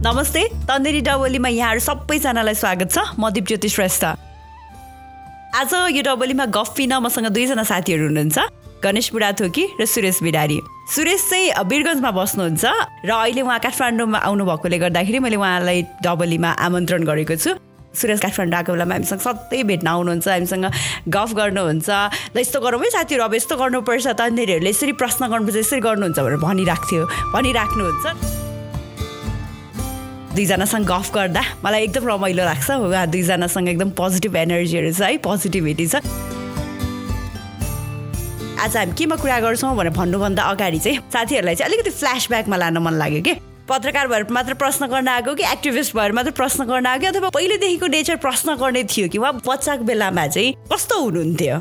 नमस्ते तन्देरी डबलीमा यहाँहरू सबैजनालाई स्वागत छ। म दिप ज्योति श्रेष्ठ। आज यो डबलीमा गफ पिन मसँग दुईजना साथीहरू हुनुहुन्छ गणेश बुढाथोकी र सुरेश बिडारी। सुरेश चाहिँ वीरगन्जमा बस्नुहुन्छ र अहिले उहाँ काठमाडौँमा आउनुभएकोले गर्दाखेरि मैले उहाँलाई डबलीमा आमन्त्रण गरेको छु। सुरेश काठमाडौँ आएको बेलामा हामीसँग सधैँ भेट्न आउनुहुन्छ हामीसँग गफ गर्नुहुन्छ। ल यस्तो गरौँ है साथीहरू अब यस्तो गर्नुपर्छ तन्देरीहरूले यसरी प्रश्न गर्नुपर्छ यसरी गर्नुहुन्छ भनेर भनिरहेको थियो भनिराख्नुहुन्छ। दुईजनासँग गफ गर्दा मलाई एकदम रमाइलो लाग्छ। उहाँ दुईजनासँग एकदम पोजिटिभ एनर्जीहरू छ है पोजिटिभिटी छ। आज हामी केमा कुरा गर्छौँ भनेर भन्नुभन्दा अगाडि चाहिँ साथीहरूलाई चाहिँ अलिकति फ्ल्यासब्याकमा लान मन लाग्यो कि? पत्रकार भएर मात्र प्रश्न गर्न आएको कि एक्टिभिस्ट भएर मात्र प्रश्न गर्न आएको अथवा पहिलेदेखिको नेचर प्रश्न गर्ने थियो कि? उहाँ बच्चाको बेलामा चाहिँ कस्तो हुनुहुन्थ्यो?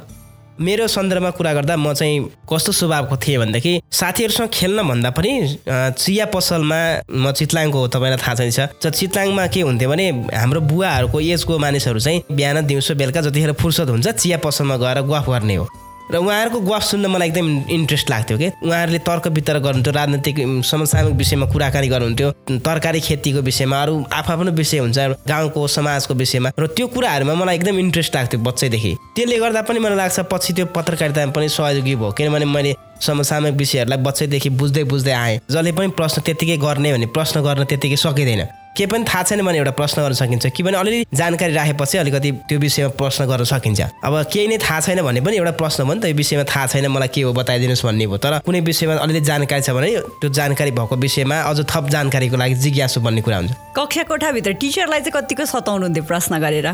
मेरो सन्दर्भमा कुरा गर्दा म चाहिँ कस्तो स्वभावको थिएँ भनेदेखि साथीहरूसँग खेल्न भन्दा पनि चिया पसलमा म चितलाङको हो तपाईँलाई थाहा छैन चितलाङमा के हुन्थ्यो भने हाम्रो बुवाहरूको एजको मानिसहरू चाहिँ बिहान दिउँसो बेलुका जतिखेर फुर्सद हुन्छ चिया पसलमा गएर गफ गर्ने हो। र उहाँहरूको गफ सुन्न मलाई एकदम इन्ट्रेस्ट लाग्थ्यो कि? उहाँहरूले तर्क वितर्क गर्नुहुन्थ्यो राजनैतिक समसामयिक विषयमा कुराकानी गर्नुहुन्थ्यो तरकारी खेतीको विषयमा अरू आफ्नो विषय हुन्छ गाउँको समाजको विषयमा। र त्यो कुराहरूमा मलाई एकदम इन्ट्रेस्ट लाग्थ्यो बच्चैदेखि। त्यसले गर्दा पनि मलाई लाग्छ पछि त्यो पत्रकारितामा पनि सहयोगी भयो। किनभने मैले समसामयिक विषयहरूलाई बच्चैदेखि बुझ्दै बुझ्दै आएँ। जसले पनि प्रश्न त्यत्तिकै गर्ने भने प्रश्न गर्न त्यत्तिकै सकिँदैन। केही पनि थाहा छैन भने एउटा प्रश्न गर्न सकिन्छ। कि भने अलिअलि जानकारी राखेपछि अलिकति त्यो विषयमा प्रश्न गर्न सकिन्छ। अब केही नै थाहा छैन भने पनि एउटा प्रश्न भयो नि त यो विषयमा थाहा छैन मलाई के हो बताइदिनुहोस् भन्ने भयो तर कुनै विषयमा अलिअलि जानकारी छ भने त्यो जानकारी भएको विषयमा अझ थप जानकारीको लागि जिज्ञासु भन्ने कुरा हुन्छ। कक्षा कोठाभित्र टिचरलाई चाहिँ कतिको सताउनुहुन्थ्यो प्रश्न गरेर?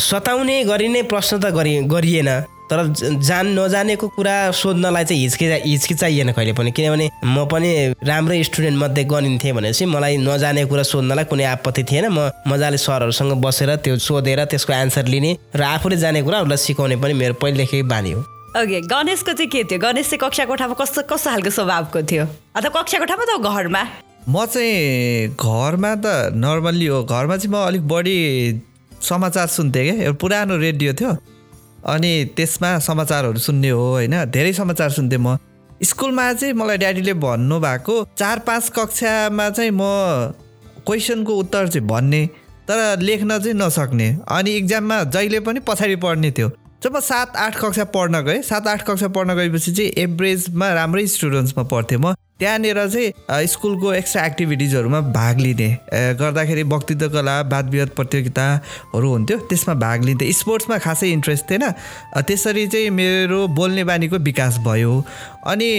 सताउने गरी नै प्रश्न त गरिएन। तर जान नजानेको कुरा सोध्नलाई चाहिँ हिचकिचा हिचकिचाइएन कहिले पनि। किनभने म पनि राम्रै स्टुडेन्ट मध्ये गनिन्थेँ भनेपछि मलाई नजानेको कुरा सोध्नलाई कुनै आपत्ति थिएन। म मजाले सरहरूसँग बसेर त्यो सोधेर त्यसको एन्सर लिने र आफूले जाने कुरा उसलाई सिकाउने पनि मेरो पहिलेदेखि बानी हो। ओके गणेशको चाहिँ के थियो? गणेश चाहिँ कक्षा कोठामा कस्तो कस्तो खालको स्वभावको थियो? अथवा कक्षा कोठामा त घरमा? म चाहिँ घरमा त नर्मल्ली हो। घरमा चाहिँ म अलिक बढी समाचार सुन्थेँ क्या। एउटा पुरानो रेडियो थियो। अनि त्यसमा समाचारहरू सुन्ने हो होइन? धेरै समाचार सुन्थेँ म। स्कुलमा चाहिँ मलाई ड्याडीले भन्नुभएको चार पाँच कक्षामा चाहिँ म क्वेसनको उत्तर चाहिँ भन्ने तर लेख्न चाहिँ नसक्ने। अनि इक्जाममा जहिले पनि पछाडि पढ्ने थियो। जब सात आठ कक्षा पढ्न गएँ सात आठ कक्षा पढ्न गएपछि चाहिँ एभरेजमा राम्रै स्टुडेन्ट्समा पढ्थेँ म। त्यहाँनिर चाहिँ स्कुलको एक्स्ट्रा एक्टिभिटिजहरूमा भाग लिने गर्दाखेरि वक्तित्व कला वाद विवाद प्रतियोगिताहरू हुन्थ्यो त्यसमा भाग लिन्थेँ। स्पोर्ट्समा खासै इन्ट्रेस्ट थिएन। त्यसरी चाहिँ मेरो बोल्ने बानीको विकास भयो। अनि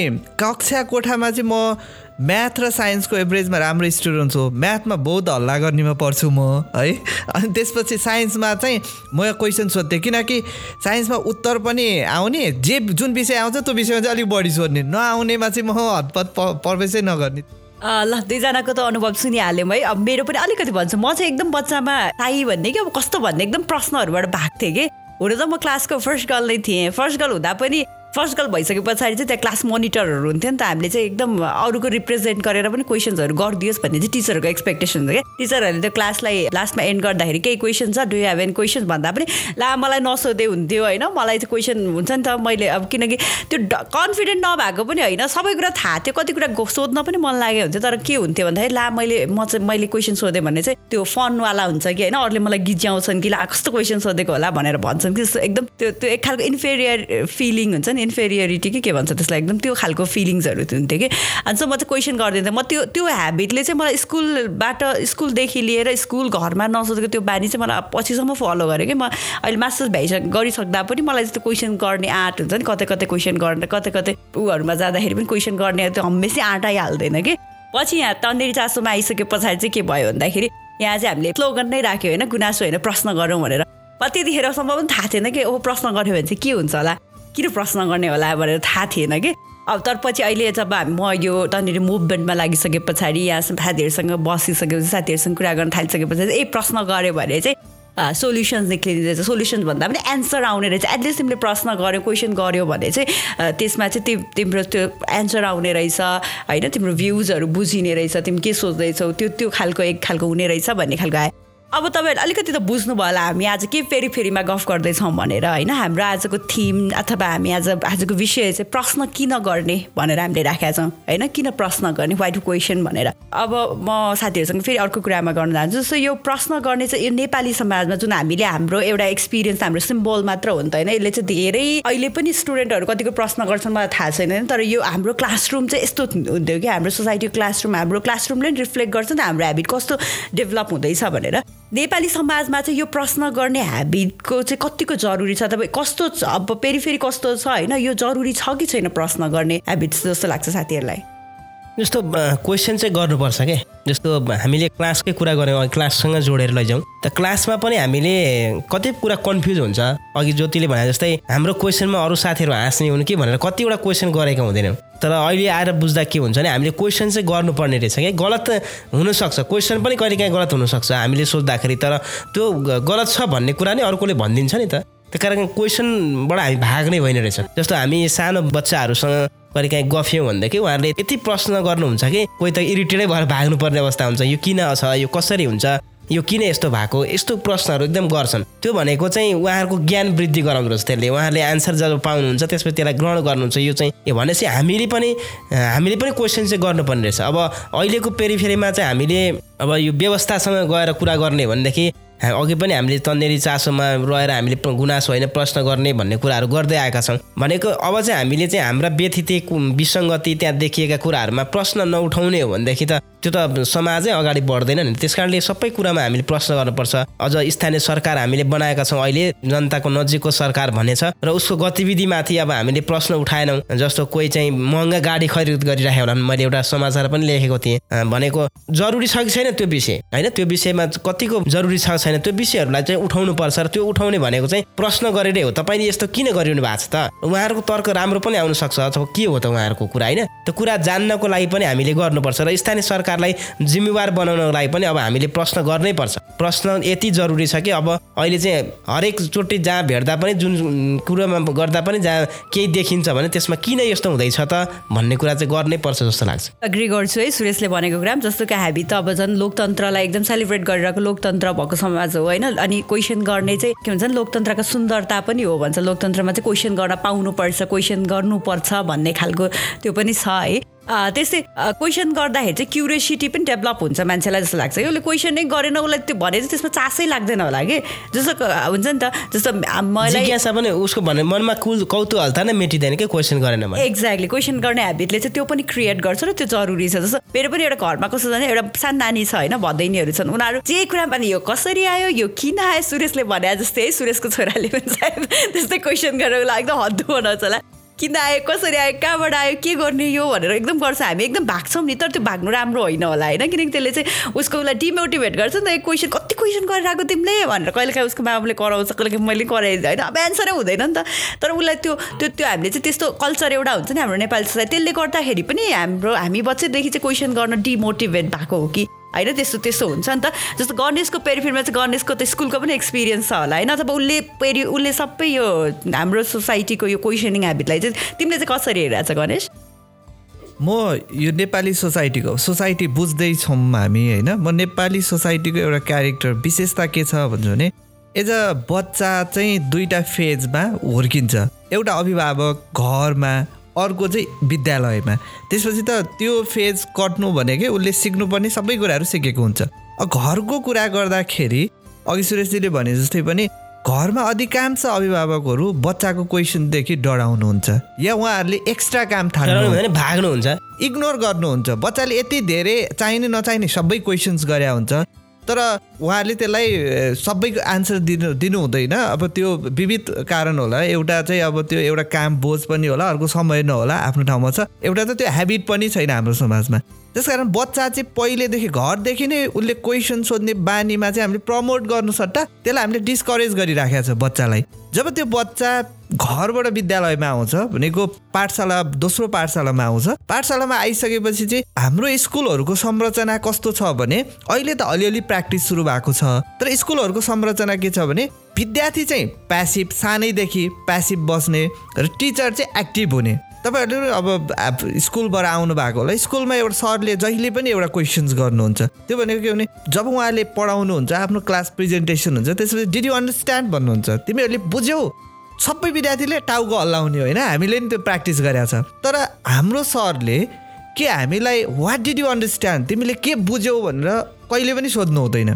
कक्षा कोठामा चाहिँ म म्याथ र साइन्सको एभरेजमा राम्रो स्टुडेन्ट हो म्याथमा बहुत हल्ला गर्नेमा पढ्छु म है? अनि त्यसपछि साइन्समा चाहिँ म क्वेसन सोध्थेँ। किनकि साइन्समा उत्तर पनि आउने जे जुन विषय आउँछ त्यो विषयमा चाहिँ अलिक बढी सोध्ने। नआउनेमा चाहिँ म हतपत प्रवेशै नगर्ने। ल दुईजनाको त अनुभव सुनिहाल्यौँ है? अब मेरो पनि अलिकति भन्छु। म चाहिँ एकदम बच्चामा ताई भन्ने कि अब कस्तो भन्ने? एकदम प्रश्नहरूबाट भाग थिएँ कि। हुन त म क्लासको फर्स्ट गर्ल नै थिएँ। फर्स्ट गर्ल हुँदा पनि फर्स्ट गर्ल भइसके पछाडि चाहिँ त्यहाँ क्लास मोनिटरहरू हुन्थ्यो नि त हामीले चाहिँ एकदम अरूको रिप्रेजेन्ट गरेर पनि क्वेसन्सहरू गरिदियोस् भन्ने चाहिँ टिचरहरूको एक्सपेक्टेसन हुन्छ क्या। टिचरहरूले त्यो क्लासलाई लास्टमा एन्ड गर्दाखेरि केही क्वेसन छ डु हेभ एन क्वेसन भन्दा पनि ला मलाई नसोधे हुन्थ्यो होइन मलाई चाहिँ क्वेसन हुन्छ नि त मैले अब किनकि त्यो कन्फिडेन्ट नभएको पनि होइन सबै कुरा थाहा थियो कति कुरा सोध्न पनि मन लाग्यो हुन्थ्यो तर के हुन्थ्यो भन्दाखेरि ला मैले म चाहिँ मैले क्वेसन सोधेँ भने चाहिँ त्यो फनवाला हुन्छ कि होइन अरूले मलाई गिज्याउँछन् कि ला कस्तो क्वेसन सोधेको होला भनेर भन्छन् कि एकदम त्यो त्यो एक खालको इन्फेरियर फिलिङ हुन्छ नि इन्फेरियरिटी कि के भन्छ त्यसलाई एकदम त्यो खालको फिलिङ्सहरू हुन्थ्यो कि? अनि चाहिँ म चाहिँ क्वेसन गरिदिन्थेँ म त्यो त्यो ह्याबिटले चाहिँ मलाई स्कुलबाट स्कुलदेखि लिएर स्कुल घरमा नसोधेको त्यो बानी चाहिँ मलाई पछिसम्म फलो गरेँ कि म अहिले मास्टर्स भइसक गरिसक्दा पनि मलाई त्यो क्वेसन गर्ने आँट हुन्छ नि कतै कतै क्वेसन गर्ने कतै कतै ऊहरूमा जाँदाखेरि पनि क्वेसन गर्ने त्यो हमेसै आँट आइहाल्दैन कि? पछि यहाँ तन्देरी चासोमा आइसके पछाडि चाहिँ के भयो भन्दाखेरि यहाँ चाहिँ हामीले स्लोगन नै राख्यो होइन गुनासो होइन प्रश्न गरौँ भनेर। त्यतिखेरसम्म पनि थाहा थिएन कि ओ प्रश्न गऱ्यो भने चाहिँ के हुन्छ होला? किन प्रश्न गर्ने होला भनेर थाहा थिएन कि? अब तर पछि अहिले जब हामी म यो त्यहाँनिर मुभमेन्टमा लागिसके पछाडि यहाँ साथीहरूसँग बसिसकेपछि साथीहरूसँग कुरा गर्न थालिसके पछाडि ए प्रश्न गऱ्यो भने चाहिँ सोल्युसन्स निक्लिँदैछ सोल्युसन्स भन्दा पनि एन्सर आउने रहेछ। एटलिस्ट तिमीले प्रश्न गऱ्यो क्वेसन गऱ्यो भने चाहिँ त्यसमा चाहिँ तिम्रो त्यो एन्सर आउने रहेछ होइन? तिम्रो भ्युजहरू बुझिने रहेछ तिमी के सोच्दैछौ? त्यो त्यो खालको एक खालको हुने रहेछ भन्ने खालको आयो। अब तपाईँहरू अलिकति त बुझ्नुभयो होला हामी आज के फेरि फेरिमा गफ गर्दैछौँ भनेर होइन? हाम्रो आजको थिम अथवा हामी आज आजको विषय चाहिँ प्रश्न किन गर्ने भनेर हामीले राखेका छौँ होइन? किन प्रश्न गर्ने? वाइ टु क्वेसन भनेर। अब म साथीहरूसँग फेरि अर्को कुरामा गर्न चाहन्छु जस्तो यो प्रश्न गर्ने चाहिँ यो नेपाली समाजमा जुन हामीले हाम्रो एउटा एक्सपिरियन्स हाम्रो सिम्बल मात्र हो नि त होइन? यसले चाहिँ धेरै अहिले पनि स्टुडेन्टहरू कतिको प्रश्न गर्छन् मलाई थाहा छैन तर यो हाम्रो क्लासरुम चाहिँ यस्तो हुन्थ्यो कि हाम्रो सोसाइटीको क्लासरुम हाम्रो क्लासरुमले रिफ्लेक्ट गर्छ नि हाम्रो हेबिट कस्तो डेभलप हुँदैछ भनेर। नेपाली समाजमा चाहिँ यो प्रश्न गर्ने ह्याबिटको चाहिँ कतिको जरुरी छ? तपाईँ कस्तो अब फेरि फेरि कस्तो छ होइन? यो जरुरी छ कि छैन प्रश्न गर्ने ह्याबिट्स जस्तो लाग्छ साथीहरूलाई? जस्तो क्वेसन चाहिँ गर्नुपर्छ क्या जस्तो हामीले क्लासकै कुरा गऱ्यौँ क्लाससँग जोडेर लैजाउँ। त क्लासमा पनि हामीले कति कुरा कन्फ्युज हुन्छ? अघि ज्योतिले भने जस्तै हाम्रो क्वेसनमा अरू साथीहरू हाँस्ने हुन् कि भनेर कतिवटा क्वेसन गरेका हुँदैनौँ। तर अहिले आएर बुझ्दा के हुन्छ भने हामीले क्वेसन चाहिँ गर्नुपर्ने रहेछ क्या गलत हुनसक्छ। क्वेसन पनि कहिले काहीँ गलत हुनसक्छ हामीले सोच्दाखेरि तर त्यो गलत छ भन्ने कुरा नै अर्कोले भनिदिन्छ नि त। त्यो कारण क्वेसनबाट हामी भाग्ने होइन रहेछ। जस्तो हामी सानो बच्चाहरूसँग कहिले काहीँ गफ्यौँ भनेदेखि उहाँहरूले यति प्रश्न गर्नुहुन्छ कि कोही त इरिटेटै भएर भाग्नुपर्ने अवस्था हुन्छ। यो किन छ? यो कसरी हुन्छ? यो किन यस्तो भएको? यस्तो प्रश्नहरू एकदम गर्छन्। त्यो भनेको चाहिँ उहाँहरूको ज्ञान वृद्धि गराउँदो रहेछ त्यसले। उहाँहरूले आन्सर जब पाउनुहुन्छ त्यसपछि त्यसलाई ग्रहण गर्नुहुन्छ। यो चाहिँ यो भनेपछि हामीले पनि हामीले पनि क्वेसन चाहिँ गर्नुपर्ने रहेछ। अब अहिलेको पेरिफेरीमा चाहिँ हामीले अब यो व्यवस्थासँग गएर कुरा गर्ने भनेदेखि अघि पनि हामीले तन्नेरी चासोमा रहेर हामीले गुनासो होइन प्रश्न गर्ने भन्ने कुराहरू गर्दै आएका छौँ। भनेको अब चाहिँ हामीले चाहिँ हाम्रा व्यथित विसङ्गति त्यहाँ देखिएका कुराहरूमा प्रश्न नउठाउने हो भनेदेखि त त्यो त समाजै अगाडि बढ्दैन नि। त्यस कारणले सबै कुरामा हामीले प्रश्न गर्नुपर्छ। अझ स्थानीय सरकार हामीले बनाएका छौँ अहिले जनताको नजिकको सरकार भन्ने छ र उसको गतिविधिमाथि अब हामीले प्रश्न उठाएनौँ जस्तो कोही चाहिँ महँगा गाडी खरिद गरिराखेको होला मैले एउटा समाचार पनि लेखेको थिएँ भनेको जरुरी छ कि छैन त्यो विषय? होइन त्यो विषयमा कतिको जरुरी छ छैन त्यो विषयहरूलाई चाहिँ उठाउनु पर्छ र त्यो उठाउने भनेको चाहिँ प्रश्न गरेरै हो। तपाईँले यस्तो किन गरिरहनु भएको छ त? उहाँहरूको तर्क राम्रो पनि आउन सक्छ अथवा के हो त उहाँहरूको कुरा होइन? त्यो कुरा जान्नको लागि पनि हामीले गर्नुपर्छ र स्थानीय सरकारलाई जिम्मेवार बनाउनको लागि पनि अब हामीले प्रश्न गर्नै पर्छ। प्रश्न यति जरुरी छ कि अब अहिले चाहिँ हरेकचोटि जहाँ भेट्दा पनि जुन कुरोमा गर्दा पनि जहाँ केही देखिन्छ भने त्यसमा किन यस्तो हुँदैछ त भन्ने कुरा चाहिँ गर्नै पर्छ जस्तो लाग्छ। अग्री गर्छु है सुरेशले भनेको कुरा जस्तो कि हामी त अब झन् लोकतन्त्रलाई एकदम सेलिब्रेट गरिरहेको लोकतन्त्र भएको समाज हो होइन? अनि क्वेसन गर्ने चाहिँ के भन्छ लोकतन्त्रको सुन्दरता पनि हो भन्छ। लोकतन्त्रमा चाहिँ क्वेसन गर्न पाउनुपर्छ क्वेसन गर्नुपर्छ भन्ने खालको त्यो पनि छ है। त्यस्तै क्वेसन गर्दाखेरि चाहिँ क्युरियोसिटी पनि डेभलप हुन्छ मान्छेलाई जस्तो लाग्छ। कि उसले क्वेसनै गरेन उसलाई त्यो भने चाहिँ त्यसमा चासै लाग्दैन होला कि? जस्तो हुन्छ नि त जस्तो मलाई पनि उसको भने मनमा कुल कौतुहलता नै मेटिँदैन कि क्वेसन गरेन एक्ज्याक्टली क्वेसन गर्ने हेबिटले चाहिँ त्यो पनि क्रिएट गर्छ र त्यो जरुरी छ। जस्तो मेरो पनि एउटा घरमा कस्तो छ एउटा सानो नानी छ होइन भदैनीहरू छन् उनीहरू जे कुरा पनि यो कसरी आयो यो किन आयो सुरेशले भने जस्तै है सुरेशको छोराले पनि सायद त्यस्तै क्वेसन गरेर एकदम हद्दु बनाउँछ होला। किन आयो कसरी आयो कहाँबाट आयो के गर्ने यो भनेर एकदम गर्छ हामी। एकदम भाग्छौँ नि तर त्यो भाग्नु राम्रो होइन होला होइन? किनकि त्यसले चाहिँ उसको उसलाई डिमोटिभेट गर्छ नि त क्वेसन कति क्वेसन गरेर आएको तिमीले? भनेर कहिले काहीँ उसको बाबाले कराउँछ कहिले काहीँ मैले कराइदिएँ होइन अब एन्सरै हुँदैन नि त। तर उसलाई त्यो त्यो त्यो हामीले चाहिँ त्यस्तो कल्चर एउटा हुन्छ नि हाम्रो नेपाली सोसाइटी त्यसले गर्दाखेरि पनि हाम्रो हामी बच्चैदेखि चाहिँ क्वेसन गर्न डिमोटिभेट भएको हो कि। होइन? त्यस्तो त्यस्तो हुन्छ नि त। जस्तो गणेशको पेरिफेरमा चाहिँ गणेशको त स्कुलको पनि एक्सपिरियन्स छ होला। होइन? अथवा उसले पेरि उसले सबै यो हाम्रो सोसाइटीको यो क्वेसनिङ हेबिटलाई चाहिँ तिमीले चाहिँ कसरी हेरिरहेको छ गणेश? म यो नेपाली सोसाइटीको सोसाइटी बुझ्दैछौँ हामी होइन? म नेपाली सोसाइटीको एउटा क्यारेक्टर विशेषता के छ भन्छु भने एज अ बच्चा चाहिँ दुईवटा फेजमा हुर्किन्छ। एउटा अभिभावक घरमा अर्को चाहिँ विद्यालयमा। त्यसपछि त त्यो फेज कट्नु भनेकै उसले सिक्नुपर्ने सबै कुराहरू सिकेको हुन्छ। घरको कुरा गर्दाखेरि अघि सुरेशजीले भने जस्तै पनि घरमा अधिकांश अभिभावकहरू बच्चाको क्वेसनदेखि डराउनुहुन्छ। या उहाँहरूले एक्स्ट्रा काम थाल्नु भाग्नुहुन्छ। इग्नोर गर्नुहुन्छ। बच्चाले यति धेरै चाहिने नचाहिने सबै क्वेसन्स गरे हुन्छ। तर उहाँहरूले त्यसलाई सबैको आन्सर दिनु दिनु हुँदैन अब त्यो विविध कारण होला। एउटा चाहिँ अब त्यो एउटा काम बोझ पनि होला अर्को समय नहोला आफ्नो ठाउँमा छ। एउटा त त्यो हेबिट पनि छैन हाम्रो समाजमा। त्यस कारण बच्चा चाहिँ पहिलेदेखि घरदेखि नै उसले क्वेसन सोध्ने बानीमा चाहिँ हामीले प्रमोट गर्नु सट्टा त्यसलाई हामीले डिस्करेज गरिराखेको छ बच्चालाई। जब त्यो बच्चा घरबाट विद्यालयमा आउँछ भनेको पाठशाला दोस्रो पाठशालामा आउँछ पाठशालामा आइसकेपछि चाहिँ हाम्रो स्कुलहरूको संरचना कस्तो छ भने अहिले त अलिअलि प्र्याक्टिस सुरु भएको छ। तर स्कुलहरूको संरचना के छ भने विद्यार्थी चाहिँ प्यासिभ सानैदेखि प्यासिभ बस्ने र टिचर चाहिँ एक्टिभ हुने। तपाईँहरूले अब स्कुलबाट आउनु भएको होला। स्कुलमा एउटा सरले जहिले पनि एउटा क्वेसन्स गर्नुहुन्छ। त्यो भनेको के भने जब उहाँले पढाउनुहुन्छ आफ्नो क्लास प्रेजेन्टेसन हुन्छ त्यसपछि डिड यु अन्डरस्ट्यान्ड भन्नुहुन्छ। तिमीहरूले बुझ्यौ। सबै विद्यार्थीले टाउको हल्लाउने होइन हामीले नि त्यो प्र्याक्टिस गरेका छ। तर हाम्रो सरले के हामीलाई वाट डिड यु अन्डरस्ट्यान्ड तिमीले के बुझ्यौ भनेर कहिले पनि सोध्नु हुँदैन।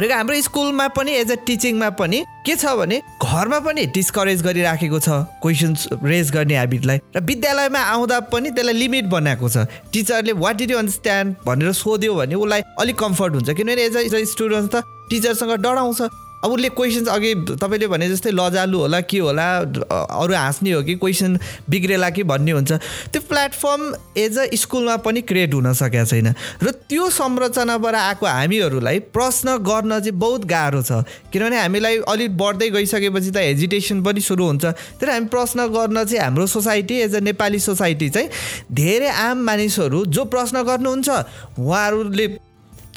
भनेको हाम्रो स्कुलमा पनि एज अ टिचिङमा पनि के छ भने घरमा पनि डिस्करेज गरिराखेको छ क्वेसन्स रेज गर्ने हेबिटलाई र विद्यालयमा आउँदा पनि त्यसलाई लिमिट बनाएको छ। टिचरले वाट डिड यु अन्डरस्ट्यान्ड भनेर सोध्यो भने उसलाई अलिक कम्फर्ट हुन्छ। किनभने एज अ स्टुडेन्ट त टिचरसँग डराउँछ। अब उसले क्वेसन्स अघि तपाईँले भने जस्तै लजालु होला के होला अरू हाँस्ने हो कि क्वेसन बिग्रेला कि भन्ने हुन्छ। त्यो प्लेटफर्म एज अ स्कुलमा पनि क्रिएट हुन सकेको छैन। र त्यो संरचनाबाट आएको हामीहरूलाई प्रश्न गर्न चाहिँ बहुत गाह्रो छ। किनभने हामीलाई अलिक बढ्दै गइसकेपछि त हेजिटेसन पनि सुरु हुन्छ। तर हामी प्रश्न गर्न चाहिँ हाम्रो society as a Nepali society चाहिँ धेरै आम मानिसहरू जो प्रश्न गर्नुहुन्छ उहाँहरूले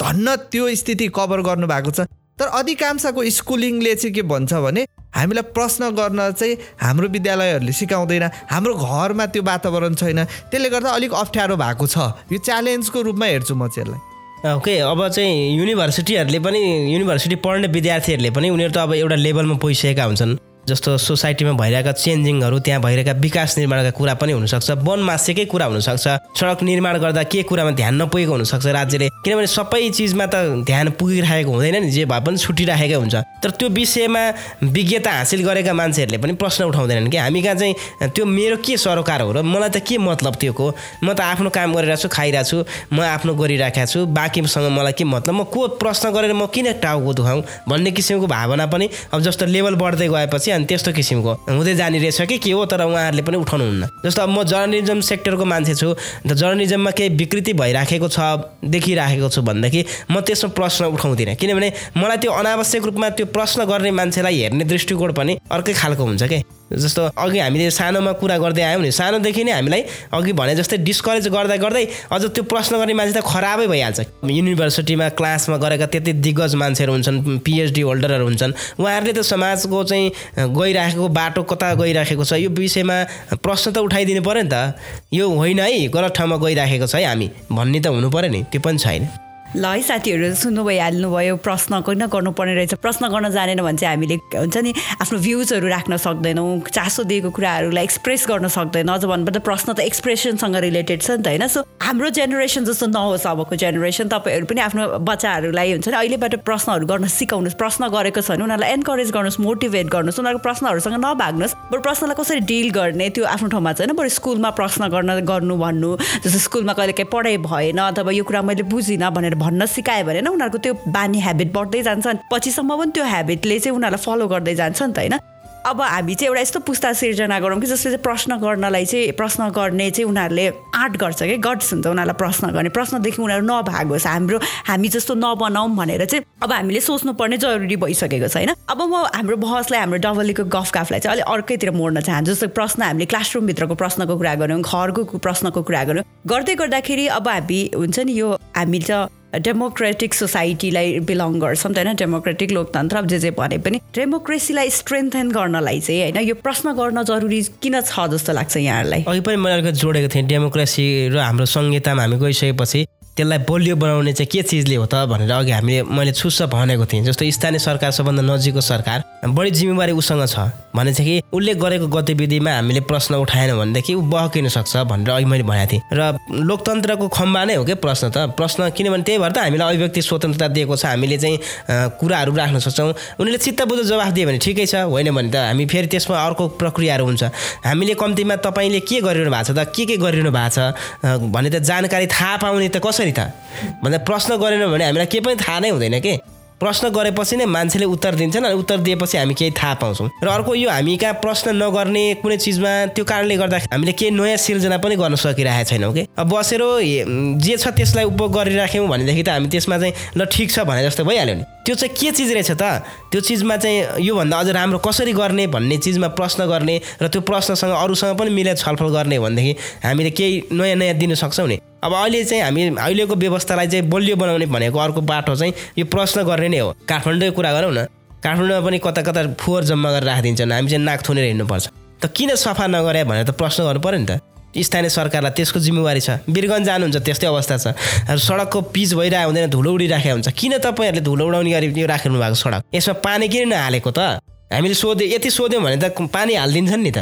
धन्न त्यो स्थिति कभर गर्नुभएको छ। तर अधिकांशको स्कुलिङले चाहिँ के भन्छ भने हामीलाई प्रश्न गर्न चाहिँ हाम्रो विद्यालयहरूले सिकाउँदैन हाम्रो घरमा त्यो वातावरण छैन। त्यसले गर्दा अलिक अप्ठ्यारो भएको छ। यो च्यालेन्जको रूपमा हेर्छु म चाहिँ यसलाई। ओके अब चाहिँ युनिभर्सिटीहरूले पनि युनिभर्सिटी पढ्ने विद्यार्थीहरूले पनि उनीहरू त अब एउटा लेभलमा पुगिसकेका हुन्छन्। जस्तो सोसाइटीमा भइरहेका चेन्जिङहरू त्यहाँ भइरहेका विकास निर्माणका कुरा पनि हुनसक्छ। वन मासेकै कुरा हुनसक्छ। सडक निर्माण गर्दा के कुरामा ध्यान नपुगेको हुनसक्छ राज्यले। किनभने सबै चिजमा त ध्यान पुगिरहेको हुँदैन नि। जे भए पनि छुटिराखेकै हुन्छ। तर त्यो विषयमा विज्ञता हासिल गरेका मान्छेहरूले पनि प्रश्न उठाउँदैनन् कि हामी कहाँ चाहिँ त्यो मेरो के सरोकार हो र मलाई त के मतलब त्योको म त आफ्नो काम गरिरहेको छु खाइरहेको छु म आफ्नो गरिराखेको छु बाँकीसँग मलाई के मतलब? म को प्रश्न गरेर म किन टाउको दुखाउँ? भन्ने किसिमको भावना पनि अब जस्तो लेभल बढ्दै गएपछि अनि त्यस्तो किसिमको। हुँदै जाने रहेछ कि के हो तर उहाँहरूले पनि उठाउनुहुन्न। जस्तो अब म जर्नलिजम सेक्टरको मान्छे छु अन्त जर्नलिजममा केही विकृति भइराखेको छ देखिराखेको छु भनेदेखि म त्यसमा प्रश्न उठाउँदिनँ। किनभने मलाई त्यो अनावश्यक रूपमा त्यो प्रश्न गर्ने मान्छेलाई हेर्ने दृष्टिकोण पनि अर्कै खालको हुन्छ क्या जस्तो अघि हामीले सानोमा कुरा गर्दै आयौँ नि सानोदेखि नै हामीलाई अघि भने जस्तै डिस्करेज गर्दा गर्दै अझ त्यो प्रश्न गर्ने मान्छे त खराबै भइहाल्छ। युनिभर्सिटीमा क्लासमा गरेका त्यति दिग्गज मान्छेहरू हुन्छन् पिएचडी होल्डरहरू हुन्छन्। उहाँहरूले त समाजको चाहिँ गइराखेको बाटो कता गइराखेको छ? यो विषयमा प्रश्न त उठाइदिनु पऱ्यो नि त। यो होइन है गलत ठाउँमा गइराखेको छ है हामी। भन्ने त हुनु पऱ्यो नि त्यो पनि छैन। ल है साथीहरू सुन्नु भइहाल्नु भयो प्रश्न किन गर्नुपर्ने रहेछ। प्रश्न गर्न जानेन भने चाहिँ हामीले हुन्छ नि आफ्नो भ्युजहरू राख्न सक्दैनौँ चासो दिएको कुराहरूलाई एक्सप्रेस गर्न सक्दैन। अझ भन्नुपर्दा प्रश्न त एक्सप्रेसनसँग रिलेटेड छ नि त होइन? सो हाम्रो जेनेरेसन जस्तो नहोस् अबको जेनेरेसन तपाईँहरू पनि आफ्नो बच्चाहरूलाई हुन्छ नि अहिलेबाट प्रश्नहरू गर्न सिकाउनुहोस् प्रश्न गरेको छ भने उनीहरूलाई एन्करेज गर्नुहोस् मोटिभेट गर्नुहोस् उनीहरूको प्रश्नहरूसँग नभाग्नुहोस्। बरु प्रश्नलाई कसरी डिल गर्ने त्यो आफ्नो ठाउँमा छ होइन बरु स्कुलमा प्रश्न गर्न गर्नु भन्नु जस्तो स्कुलमा कहिले काहीँ पढाइ भएन अथवा यो कुरा मैले बुझिनँ भनेर भन्न सिकायो भने न उनीहरूको त्यो बानी हेबिट बढ्दै जान्छ पछिसम्म पनि त्यो हेबिटले चाहिँ उनीहरूलाई फलो गर्दै जान्छ नि त होइन। अब हामी चाहिँ एउटा यस्तो पुस्ता सिर्जना गरौँ कि जसले चाहिँ प्रश्न गर्नलाई चाहिँ प्रश्न गर्ने चाहिँ उनीहरूले आँट गर्छ कि? गट्स हुन्छ उनीहरूलाई प्रश्न गर्ने। प्रश्नदेखि उनीहरू नभागोस्। हाम्रो हामी जस्तो नबनाऊँ भनेर चाहिँ अब हामीले सोच्नुपर्ने जरुरी भइसकेको छ होइन। अब म हाम्रो बहसलाई हाम्रो डबलीको गफ गाफलाई चाहिँ अलिक अर्कैतिर मोड्न चाहन्छु। जस्तो प्रश्न हामीले क्लासरुमभित्रको प्रश्नको कुरा गऱ्यौँ घरको प्रश्नको कुरा गऱ्यौँ। गर्दै गर्दाखेरि अब हामी हुन्छ नि यो हामी त डेमोक्रेटिक सोसाइटीलाई बिलङ गर्छौँ त होइन? डेमोक्रेटिक लोकतन्त्र अब जे जे भने पनि डेमोक्रेसीलाई स्ट्रेन्थेन गर्नलाई चाहिँ होइन? यो प्रश्न गर्न जरुरी किन छ जस्तो लाग्छ यहाँहरूलाई? अघि पनि मैले अलिकति जोडेको थिएँ डेमोक्रेसी र हाम्रो संहितामा हामी गइसकेपछि त्यसलाई बलियो बनाउने चाहिँ के चिजले हो त भनेर अघि हामीले मैले छुस्स भनेको थिएँ। जस्तो स्थानीय सरकार सबभन्दा नजिकको सरकार बढी जिम्मेवारी उसँग छ भने चाहिँ कि उसले गरेको गतिविधिमा हामीले प्रश्न उठाएन भनेदेखि ऊ बहकिन सक्छ भनेर अघि मैले भनेको थिएँ। र लोकतन्त्रको खम्बा नै हो क्या प्रश्न त? प्रश्न किनभने त्यही भएर त हामीलाई अभिव्यक्ति स्वतन्त्रता दिएको छ हामीले चाहिँ कुराहरू राख्न सक्छौँ। उनीहरूले चित्त बुझ जवाफ दियो भने ठिकै छ होइन भने त हामी फेरि त्यसमा अर्को प्रक्रियाहरू हुन्छ। हामीले कम्तीमा तपाईँले के गरिरहनु भएको छ त? के के गरिरहनु भएको छ? भने त जानकारी थाहा पाउने त कसरी त। भन्दा प्रश्न गरेन भने हामीलाई केही पनि थाहा नै हुँदैन के? प्रश्न गरेपछि नै मान्छेले उत्तर दिन्छन् अनि उत्तर दिएपछि हामी केही थाहा पाउँछौँ। र अर्को यो हामी कहाँ प्रश्न नगर्ने कुनै चिजमा त्यो कारणले गर्दा हामीले केही नयाँ सिर्जना पनि गर्न सकिरहेको छैनौँ कि? अब बसेर जे छ त्यसलाई उपभोग गरिराख्यौँ भनेदेखि त हामी त्यसमा चाहिँ ल ठिक छ भने जस्तो भइहाल्यो नि। त्यो चाहिँ के चिज रहेछ त? त्यो चिजमा चाहिँ योभन्दा अझ राम्रो कसरी गर्ने भन्ने चिजमा प्रश्न गर्ने र त्यो प्रश्नसँग अरूसँग पनि मिलेर छलफल गर्ने भनेदेखि हामीले केही नयाँ नयाँ दिन सक्छौँ नि। अब अहिले चाहिँ हामी अहिलेको व्यवस्थालाई चाहिँ बलियो बनाउने भनेको अर्को बाटो चाहिँ यो प्रश्न गर्ने नै हो। काठमाडौँको कुरा गरौँ न। काठमाडौँमा पनि कता कता फोहोर जम्मा गरेर राखिदिन्छन्। हामी चाहिँ नाक थुनेर हिँड्नुपर्छ। त किन सफा नगरे भनेर त प्रश्न गर्नु पऱ्यो नि त। स्थानीय सरकारलाई त्यसको जिम्मेवारी छ। वीरगञ्ज जानुहुन्छ त्यस्तै अवस्था छ। सडकको पिच भइरहेको हुँदैन धुलो उडिराखेको हुन्छ। किन तपाईँहरूले धुलो उडाउने गरी राख्नु भएको सडक? यसमा पानी किन नहालेको त? हामीले सोधे यति सोध्यौँ भने त पानी हालिदिन्छन् नि त।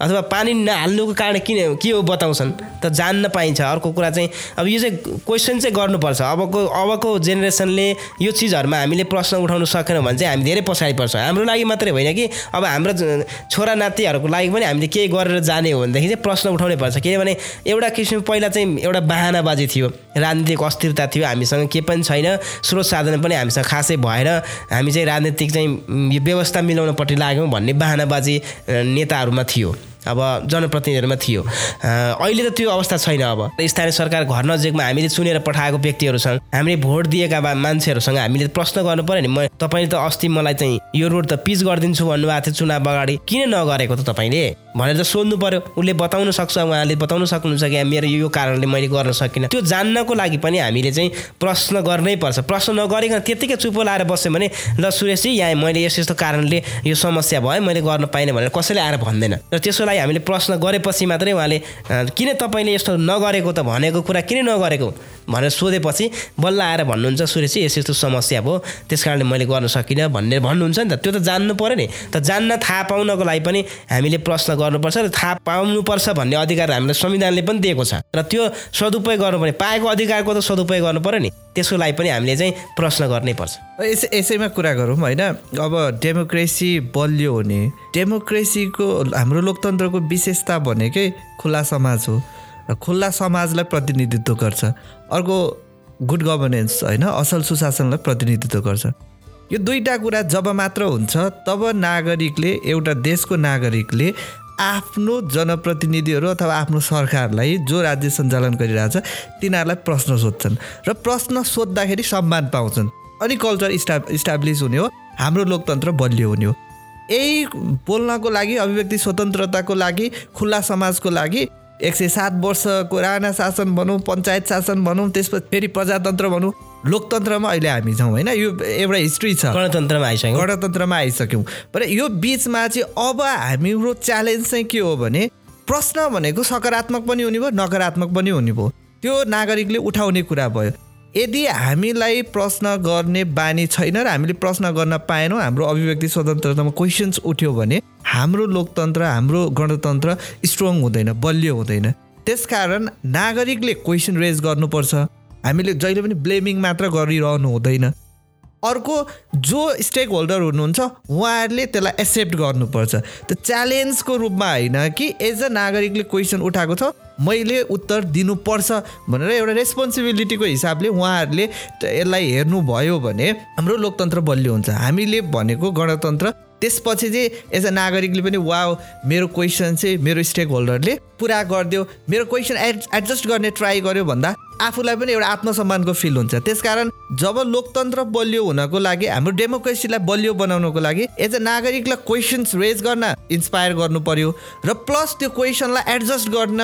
अथवा पानी नहाल्नुको कारण किन के हो बताउँछन्? त जान्न पाइन्छ। अर्को कुरा चाहिँ अब यो चाहिँ क्वेसन चाहिँ गर्नुपर्छ। अबको अबको जेनेरेसनले यो चिजहरूमा हामीले प्रश्न उठाउन सकेनौँ भने चाहिँ हामी धेरै पछाडि पर्छौँ। हाम्रो लागि मात्रै होइन कि अब हाम्रो छोरा नातिहरूको लागि पनि हामीले केही गरेर जाने हो भनेदेखि चाहिँ प्रश्न उठाउनै पर्छ। किनभने एउटा किसिम पहिला चाहिँ एउटा बाहनाबाजी थियो। राजनीतिक अस्थिरता थियो हामीसँग के पनि छैन। स्रोत साधन पनि हामीसँग खासै भएन। हामी चाहिँ राजनीतिक चाहिँ व्यवस्था मिलाउनपट्टि लाग्यौँ भन्ने बाहनाबाजी नेताहरूमा थियो। अब जनप्रतिनिधिहरूमा थियो। अहिले त त्यो अवस्था छैन अब। स्थानीय सरकार घर नजिकमा हामीले चुनेर पठाएको व्यक्तिहरूसँग हामीले भोट दिएका मान्छेहरूसँग हामीले प्रश्न गर्नु पऱ्यो नि। म तपाईँले त अस्ति मलाई चाहिँ यो रोड त पिच गरिदिन्छु भन्नुभएको थियो चुनाव अगाडि। किन नगरेको त तपाईँले? भनेर त सोध्नु पर्यो उसले बताउन सक्छ उहाँले बताउन सक्नुहुन्छ कि? मेरो यो कारणले मैले गर्न सकिनँ। त्यो जान्नको लागि पनि हामीले चाहिँ प्रश्न गर्नै पर्छ। प्रश्न नगरिकन त्यत्तिकै चुप्पो लाएर बस्यो भने ल सुरेशजी यहाँ मैले यस यस्तो कारणले यो समस्या भयो मैले गर्न पाइनँ भनेर कसैले आएर भन्दैन। र त्यसको लागि हामीले प्रश्न गरेपछि मात्रै उहाँले किन तपाईँले यस्तो नगरेको त भनेको कुरा किन नगरेको? भनेर सोधेपछि बल्ल आएर भन्नुहुन्छ सुरेशजी यस यस्तो समस्या भयो। त्यस कारणले मैले गर्न सकिनँ भन्ने भन्नुहुन्छ नि त। त्यो त जान्नु पऱ्यो नि। त जान्न थाहा पाउनको लागि पनि हामीले प्रश्न गर्नुपर्छ र थाहा पाउनुपर्छ भन्ने अधिकार हामीलाई संविधानले पनि दिएको छ। र त्यो सदुपयोग गर्नुपर्ने पाएको अधिकारको त सदुपयोग गर्नु पऱ्यो नि। त्यसको लागि पनि हामीले चाहिँ प्रश्न गर्नै पर्छ। यस यसैमा कुरा गरौँ होइन। अब डेमोक्रेसी बलियो हुने डेमोक्रेसीको हाम्रो लोकतन्त्रको विशेषता भनेकै खुला समाज हो। र खुल्ला समाजलाई प्रतिनिधित्व गर्छ। अर्को गुड गभर्नेन्स होइन असल सुशासनलाई प्रतिनिधित्व गर्छ। यो दुईवटा कुरा जब मात्र हुन्छ तब नागरिकले एउटा देशको नागरिकले आफ्नो जनप्रतिनिधिहरू अथवा आफ्नो सरकारलाई जो राज्य सञ्चालन गरिरहेछ तिनीहरूलाई प्रश्न सोध्छन् र प्रश्न सोद्धाखेरि सम्मान पाउँछन्। अनि कल्चर इस्टा इस्टाब्लिस हुने हो हाम्रो लोकतन्त्र बलियो हुने हो। यही बोल्नको लागि अभिव्यक्ति स्वतन्त्रताको लागि खुल्ला समाजको लागि एक सय सात वर्षको राणा शासन भनौँ पञ्चायत शासन भनौँ त्यसपछि फेरि प्रजातन्त्र भनौँ। लोकतन्त्रमा अहिले हामी छौँ होइन? यो एउटा हिस्ट्री छ। गणतन्त्रमा आइसक्यौँ। गणतन्त्रमा आइसक्यौँ। र यो बिचमा चाहिँ अब हाम्रो च्यालेन्ज चाहिँ के हो भने प्रश्न भनेको सकारात्मक पनि हुने भयो नकारात्मक पनि हुने भयो। त्यो नागरिकले उठाउने कुरा भयो। यदि हामीलाई प्रश्न गर्ने बानी छैन र हामीले प्रश्न गर्न पाएनौँ हाम्रो अभिव्यक्ति स्वतन्त्रतामा क्वेसन्स उठ्यो भने हाम्रो लोकतन्त्र हाम्रो गणतन्त्र स्ट्रङ हुँदैन बलियो हुँदैन। त्यसकारण नागरिकले क्वेसन रेज गर्नुपर्छ। हामीले जहिले पनि ब्लेमिङ मात्र गरिरहनु हुँदैन। अर्को जो स्टेक होल्डर हुनुहुन्छ उहाँहरूले त्यसलाई एक्सेप्ट गर्नुपर्छ। त्यो च्यालेन्जको रूपमा होइन कि एज अ नागरिकले क्वेसन उठाएको छ मैले उत्तर दिनुपर्छ भनेर एउटा रेस्पोन्सिबिलिटीको हिसाबले उहाँहरूले यसलाई हेर्नुभयो भने हाम्रो लोकतन्त्र बलियो हुन्छ। हामीले भनेको गणतन्त्र त्यसपछि चाहिँ एज अ नागरिकले पनि वा मेरो क्वेसन चाहिँ मेरो स्टेक होल्डरले पुरा गरिदियो। मेरो क्वेसन एड एडजस्ट गर्ने ट्राई गर्यो भन्दा आफूलाई पनि एउटा आत्मसम्मानको फिल हुन्छ। त्यसकारण जब लोकतन्त्र बलियो हुनको लागि हाम्रो डेमोक्रेसीलाई बलियो बनाउनको लागि एज अ नागरिकलाई क्वेसन्स रेज गर्न इन्सपायर गर्नु पर्यो र प्लस त्यो क्वेसनलाई एडजस्ट गर्न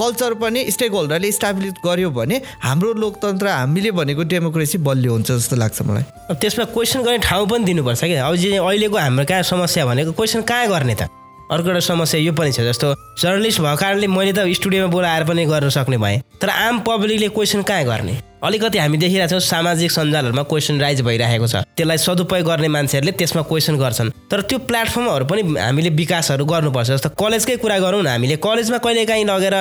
कल्चर पनि स्टेक होल्डरले इस्टाब्लिस गर्यो भने हाम्रो लोकतन्त्र हामीले भनेको डेमोक्रेसी बलियो हुन्छ जस्तो लाग्छ मलाई। त्यसमा क्वेसन गर्ने ठाउँ पनि दिनुपर्छ क्या। अब अहिलेको हाम्रो कहाँ समस्या भनेको क्वेसन कहाँ गर्ने त? अर्को एउटा समस्या यो पनि छ जस्तो जर्नलिस्ट भएको कारणले मैले त स्टुडियोमा बोलाएर पनि गर्न सक्ने भएँ। तर आम पब्लिकले क्वेसन कहाँ गर्ने? अलिकति हामी देखिरहेको छौँ सामाजिक सञ्जालहरूमा क्वेसन राइज भइरहेको छ। त्यसलाई सदुपयोग गर्ने मान्छेहरूले त्यसमा क्वेसन गर्छन्। तर त्यो प्लेटफर्महरू पनि हामीले विकासहरू गर्नुपर्छ जस्तो कलेजकै कुरा गरौँ न हामीले। कलेजमा कहिलेकाहीँ लगेर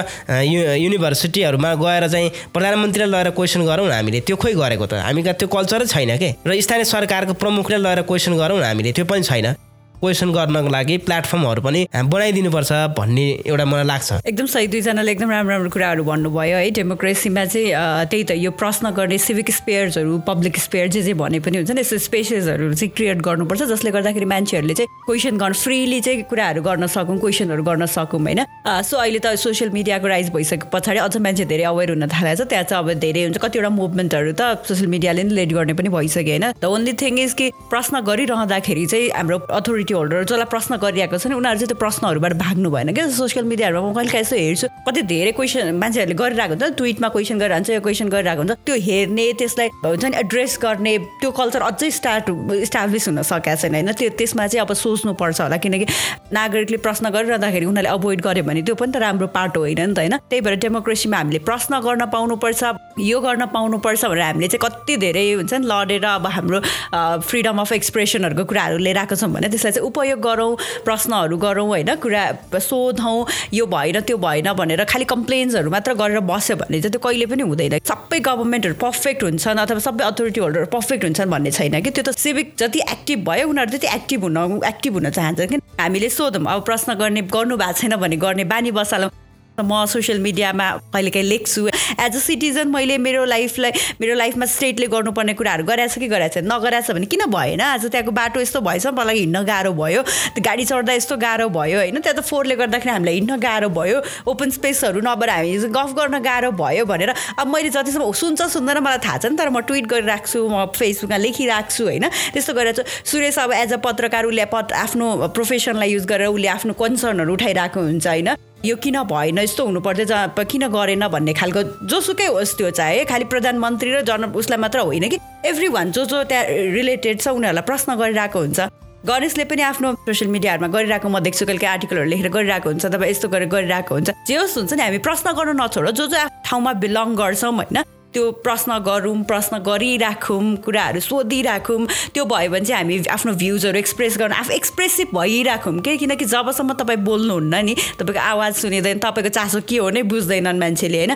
यु युनिभर्सिटीहरूमा गएर चाहिँ प्रधानमन्त्रीलाई लगेर क्वेसन गरौँ न हामीले। त्यो खोइ गरेको त? हामी त्यो कल्चरै छैन के? र स्थानीय सरकारको प्रमुखले लगेर क्वेसन गरौँ न हामीले। त्यो पनि छैन। क्वेसन गर्नको लागि प्लेटफर्महरू पनि बनाइदिनुपर्छ भन्ने एउटा मलाई लाग्छ। एकदम सही दुईजनाले एकदम राम्रो राम्रो कुराहरू भन्नुभयो है। डेमोक्रेसीमा चाहिँ त्यही त यो प्रश्न गर्ने सिभिक स्पेयर्सहरू पब्लिक स्पेयर जे जे भने पनि हुन्छ नि यस्तो स्पेसेसहरू चाहिँ क्रिएट गर्नुपर्छ जसले गर्दाखेरि मान्छेहरूले चाहिँ क्वेसन गर्न फ्रिली चाहिँ कुराहरू गर्न सकौँ क्वेसनहरू गर्न सकौँ होइन? सो अहिले त सोसियल मिडियाको राइज भइसके पछाडि अझ मान्छे धेरै अवेर हुन थालेको छ त्यहाँ चाहिँ अब धेरै हुन्छ। कतिवटा मुभमेन्टहरू त सोसियल मिडियाले नै लेड गर्ने पनि भइसक्यो होइन? द ओन्ली थिङ इज कि प्रश्न गरिरहँदाखेरि चाहिँ हाम्रो अथोरिटी अथोरिटी होल्डर जसलाई प्रश्न गरिरहेको छ नि उनीहरू चाहिँ त्यो प्रश्नहरूबाट भाग्नु भएन क्या। सोसियल मिडियाहरूमा म कहिले यसो हेर्छु कति धेरै क्वेसन मान्छेहरूले गरिरहेको हुन्छ ट्विटमा क्वेसन गरिरहन्छ यो क्वेसन गरिरहेको हुन्छ। त्यो हेर्ने त्यसलाई हुन्छ नि एड्रेस गर्ने त्यो कल्चर अझै स्टार्ट इस्टाब्लिस हुन सकेको छैन होइन? त्यो त्यसमा चाहिँ अब सोच्नुपर्छ होला किनकि नागरिकले प्रश्न गरिरहँदाखेरि उनीहरूले अभोइड गर्यो भने त्यो पनि त राम्रो पाटो होइन नि त होइन? त्यही भएर डेमोक्रेसीमा हामीले प्रश्न गर्न पाउनुपर्छ यो गर्न पाउनुपर्छ भनेर हामीले चाहिँ कति धेरै हुन्छ नि लडेर अब हाम्रो फ्रिडम अफ एक्सप्रेसनहरूको कुराहरू लिएर आएको छौँ भने त्यसलाई उपयोग गरौँ प्रश्नहरू गरौँ होइन? कुरा सोधौँ यो भएन त्यो भएन भनेर खालि कम्प्लेन्सहरू मात्र गरेर बस्यो भने चाहिँ त्यो कहिले पनि हुँदैन। सबै गभर्मेन्टहरू पर्फेक्ट हुन्छन् अथवा सबै अथोरिटी होल्डर पर्फेक्ट हुन्छन् भन्ने छैन कि? त्यो त सिभिक जति एक्टिभ भयो उनीहरू त्यति एक्टिभ हुन एक्टिभ हुन चाहन्छ कि? हामीले सोधौँ अब प्रश्न गर्ने गर्नु भएको छैन भने गर्ने बानी बसालौँ। म सोसियल मिडियामा कहिलेकाहीँ लेख्छु। एज अ सिटिजन मैले मेरो लाइफलाई मेरो लाइफमा स्टेटले गर्नुपर्ने कुराहरू गराएको छ कि गराएको छ नगराएको छ भने किन भएन? आज त्यहाँको बाटो यस्तो भएछ मलाई हिँड्न गाह्रो भयो। गाडी चढ्दा यस्तो गाह्रो भयो होइन? त्यहाँ त फोहोरले गर्दाखेरि हामीलाई हिँड्न गाह्रो भयो। ओपन स्पेसहरू नभएर हामी गफ गर्न गाह्रो भयो भनेर अब मैले जतिसम्म सुन्छ सुन्दैन मलाई थाहा छ नि तर म ट्विट गरिराख्छु म फेसबुकमा लेखिराख्छु होइन? त्यस्तो गरेर सुरेश अब एज अ पत्रकार उसले पत् आफ्नो प्रोफेसनलाई युज गरेर उसले आफ्नो कन्सर्नहरू उठाइरहेको हुन्छ होइन? यो किन भएन? यस्तो हुनु पर्थ्यो जहाँ किन गरेन भन्ने खालको जोसुकै होस् त्यो चाहे। खालि प्रधानमन्त्री र जन उसलाई मात्र होइन कि एभ्री वान जो जो त्यहाँ रिलेटेड छ उनीहरूलाई प्रश्न गरिरहेको हुन्छ। गणेशले पनि आफ्नो सोसियल मिडियाहरूमा गरिरहेको म देख्छु कहिले आर्टिकलहरू लेखेर गरिरहेको हुन्छ तपाईँ यस्तो गरेर गरिरहेको हुन्छ। जे होस् हुन्छ नि हामी प्रश्न गर्न नछोड जो जो ठाउँमा बिलङ गर्छौँ होइन? त्यो प्रश्न गरौँ प्रश्न गरिराखौँ कुराहरू सोधिराखौँ त्यो भयो भने चाहिँ हामी आफ्नो भ्युजहरू एक्सप्रेस गर्नु आफू एक्सप्रेसिभ भइराखौँ। के किनकि जबसम्म तपाईँ बोल्नुहुन्न नि तपाईँको आवाज सुनिँदैन तपाईँको चासो के हो नै बुझ्दैनन् मान्छेले होइन?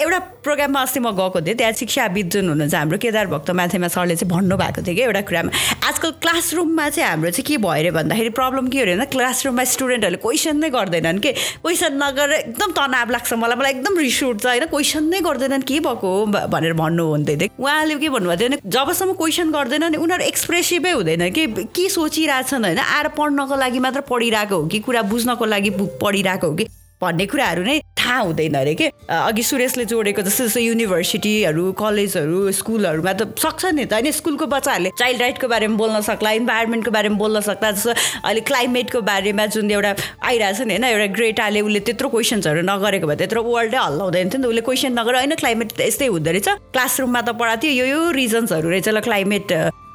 एउटा प्रोग्राममा अस्ति म गएको थिएँ त्यहाँ शिक्षाविद जुन हुनुहुन्छ हाम्रो केदार भक्त माथेमा सरले चाहिँ भन्नुभएको थियो कि एउटा कुरामा। आजकल क्लासरुममा चाहिँ हाम्रो चाहिँ के भयो अरे भन्दाखेरि प्रब्लम के अरे क्लासरुममा स्टुडेन्टहरूले क्वेसन नै गर्दैनन् कि? क्वेसन नगरेर एकदम तनाव लाग्छ मलाई। मलाई एकदम रिस उठ्छ होइन क्वेसन नै गर्दैनन् के भएको हो भनेर भन्नुहुन्थ्यो थियो। उहाँले के भन्नुभएको थियो भने जबसम्म क्वेसन गर्दैन नि उनीहरू एक्सप्रेसिभै हुँदैन कि? के सोचिरहेछन् होइन? आएर पढ्नको लागि मात्र पढिरहेको हो कि? कुरा बुझ्नको लागि पढिरहेको हो कि? भन्ने कुराहरू नै थाहा हुँदैन अरे के? अघि सुरेशले जोडेको जस्तो जस्तो युनिभर्सिटीहरू कलेजहरू स्कुलहरूमा त सक्छ नि त। होइन स्कुलको बच्चाहरूले चाइल्ड राइटको बारेमा बोल्न सक्ला इन्भाइरोमेन्टको बारेमा बोल्न सक्ला जस्तो अहिले क्लाइमेटको बारेमा जुन एउटा आइरहेको छ नि होइन एउटा ग्रेटाले उसले त्यत्रो क्वेसन्सहरू नगरेको भए त्यत्रो वर्ल्डै हल्लाउँदैन थियो नि त। उसले क्वेसन नगरेर होइन क्लाइमेट यस्तै हुँदो रहेछ। क्लासरुममा त पढाएको थियो यो यो रिजन्सहरू रहेछ। ल क्लाइमेट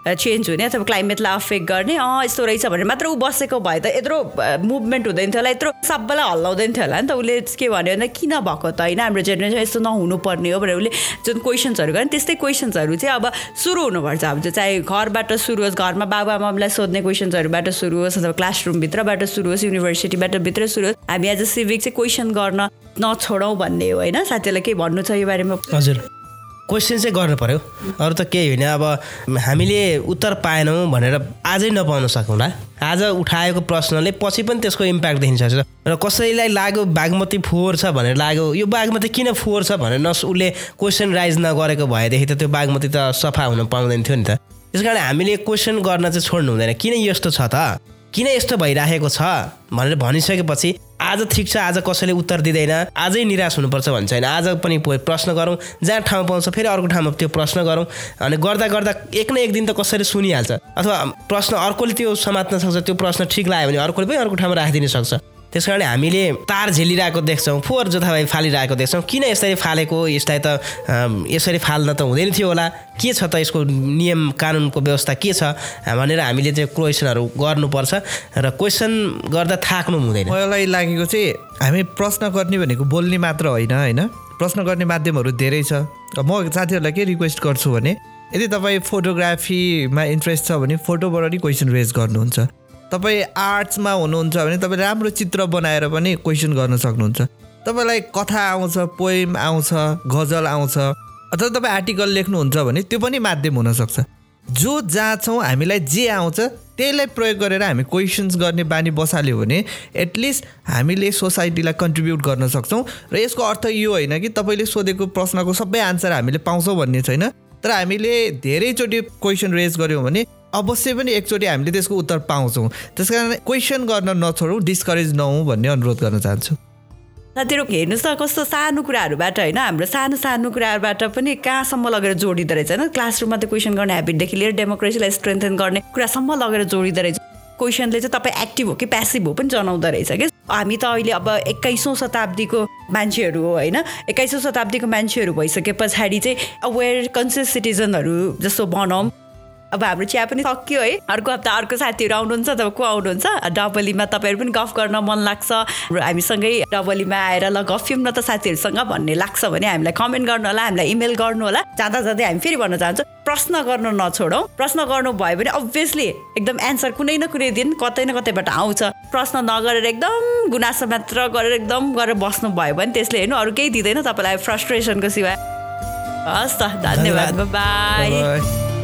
चेन्ज हुने अथवा क्लाइमेटलाई अफेक्ट गर्ने अँ यस्तो रहेछ भनेर मात्र ऊ बसेको भए त यत्रो मुभमेन्ट हुँदैन थियो होला यत्रो सबैलाई हल्लाउँदैन थियो होला नि त। उसले के भन्यो भने किन भएको त? होइन हाम्रो जेनेरेसन यस्तो नहुनुपर्ने हो भनेर उसले जुन क्वेसन्सहरू गर्यो त्यस्तै क्वेसन्सहरू चाहिँ अब सुरु हुनुपर्छ। अब चाहे घरबाट सुरु होस् घरमा बाबुआमालाई सोध्ने क्वेसन्सहरूबाट सुरु होस् अथवा क्लासरुमभित्रबाट सुरु होस् युनिभर्सिटीबाट भित्र सुरु होस् हामी एज अ सिभिक चाहिँ क्वेसन गर्न नछोडौँ भन्ने हो होइन? साथीहरूलाई के भन्नु छ यो बारेमा? हजुर। क्वेसन चाहिँ गर्नु पऱ्यो अरू त केही होइन अब हामीले उत्तर पाएनौँ भनेर आजै नपाउन सकौँला आज उठाएको प्रश्नले पछि पनि त्यसको इम्प्याक्ट देखिन्छ। र कसैलाई लाग्यो बागमती फोहोर छ भनेर लाग्यो यो बागमती किन फोहोर छ भनेर न उसले क्वेसन राइज नगरेको भएदेखि त त्यो बागमती त सफा हुन पाउँदैन थियो नि त। त्यस कारण हामीले क्वेसन गर्न चाहिँ छोड्नु हुँदैन किन यस्तो छ त? किन यस्तो भइराखेको छ? भनेर भनिसकेपछि आज ठिक छ आज कसैले उत्तर दिँदैन आजै निराश हुनुपर्छ भन्छ होइन। आज पनि प्रश्न गरौँ जहाँ ठाउँ पाउँछ फेरि अर्को ठाउँमा त्यो प्रश्न गरौँ अनि गर्दा गर्दा एक न एक दिन त कसैले सुनिहाल्छ। अथवा प्रश्न अर्कोले त्यो समात्न सक्छ त्यो प्रश्न ठिक लाग्यो भने अर्कोले पनि अर्को ठाउँमा राखिदिन सक्छ। त्यस कारण हामीले तार झेलिरहेको देख्छौँ फोहोर जोथाभाइ फालिरहेको देख्छौँ। किन यसरी फालेको? यसलाई त यसरी फाल्न त हुँदैन थियो होला। के छ त यसको नियम कानुनको व्यवस्था के छ भनेर हामीले त्यो क्वेसनहरू गर्नुपर्छ र क्वेसन गर्दा थाक्नु हुँदैन। मलाई लागेको चाहिँ हामी प्रश्न गर्ने भनेको बोल्ने मात्र होइन होइन? प्रश्न गर्ने माध्यमहरू धेरै छ। म साथीहरूलाई के रिक्वेस्ट गर्छु भने यदि तपाईँ फोटोग्राफीमा इन्ट्रेस्ट छ भने फोटोबाट नि क्वेसन रेज गर्नुहुन्छ। तपाईँ आर्ट्समा हुनुहुन्छ भने तपाईँ राम्रो चित्र बनाएर पनि क्वेसन गर्न सक्नुहुन्छ। तपाईँलाई कथा आउँछ पोइम आउँछ गजल आउँछ अथवा तपाईँ आर्टिकल लेख्नुहुन्छ भने त्यो पनि माध्यम हुनसक्छ। जो जहाँ छौँ हामीलाई जे आउँछ त्यहीलाई प्रयोग गरेर हामी क्वेसन्स गर्ने बानी बसाल्यो भने एटलिस्ट हामीले सोसाइटीलाई कन्ट्रिब्युट गर्न सक्छौँ। र यसको अर्थ यो होइन कि तपाईँले सोधेको प्रश्नको सबै आन्सर हामीले पाउँछौँ भन्ने छैन। तर हामीले धेरैचोटि क्वेसन रेज गऱ्यौँ भने अवश्य पनि एकचोटि हामीले त्यसको उत्तर पाउँछौँ। त्यस कारण क्वेसन गर्न नछोडौँ डिस्करेज नहौँ भन्ने अनुरोध गर्न चाहन्छु। साथीहरू हेर्नुहोस् न कस्तो सानो कुराहरूबाट होइन हाम्रो सानो सानो कुराहरूबाट पनि कहाँसम्म लगेर जोडिँदो रहेछ होइन? क्लासरुममा त क्वेसन गर्ने हेबिटदेखि लिएर डेमोक्रेसीलाई स्ट्रेन्थन गर्ने कुरासम्म लगेर जोडिँदो रहेछ। क्वेसनले चाहिँ तपाईँ एक्टिभ हो कि प्यासिभ हो पनि जनाउँदो रहेछ कि हामी त अहिले अब एक्काइसौँ शताब्दीको मान्छेहरू हो होइन? एक्काइसौँ शताब्दीको मान्छेहरू भइसके पछाडि चाहिँ अवेर कन्सियस सिटिजनहरू जस्तो बनाऊँ। अब हाम्रो चिया पनि सक्यो है। अर्को हप्ता अर्को साथीहरू आउनुहुन्छ तब को आउनुहुन्छ डबलीमा तपाईँहरू पनि गफ गर्न मन लाग्छ। हामीसँगै डबलीमा आएर ल गफ्यौँ न त साथीहरूसँग भन्ने लाग्छ भने हामीलाई कमेन्ट गर्नु होला हामीलाई इमेल गर्नु होला। जाँदा जाँदै हामी फेरि भन्न चाहन्छौँ प्रश्न गर्नु नछोडौँ। प्रश्न गर्नु भयो भने अभियसली एकदम एन्सर कुनै न कुनै दिन कतै न कतैबाट आउँछ। प्रश्न नगरेर एकदम गुनासो मात्र गरेर एकदम गरेर बस्नु भयो भने त्यसले हेर्नु अरू केही दिँदैन तपाईँलाई फ्रस्ट्रेसनको सिवाय हस् त धन्यवाद। बाई.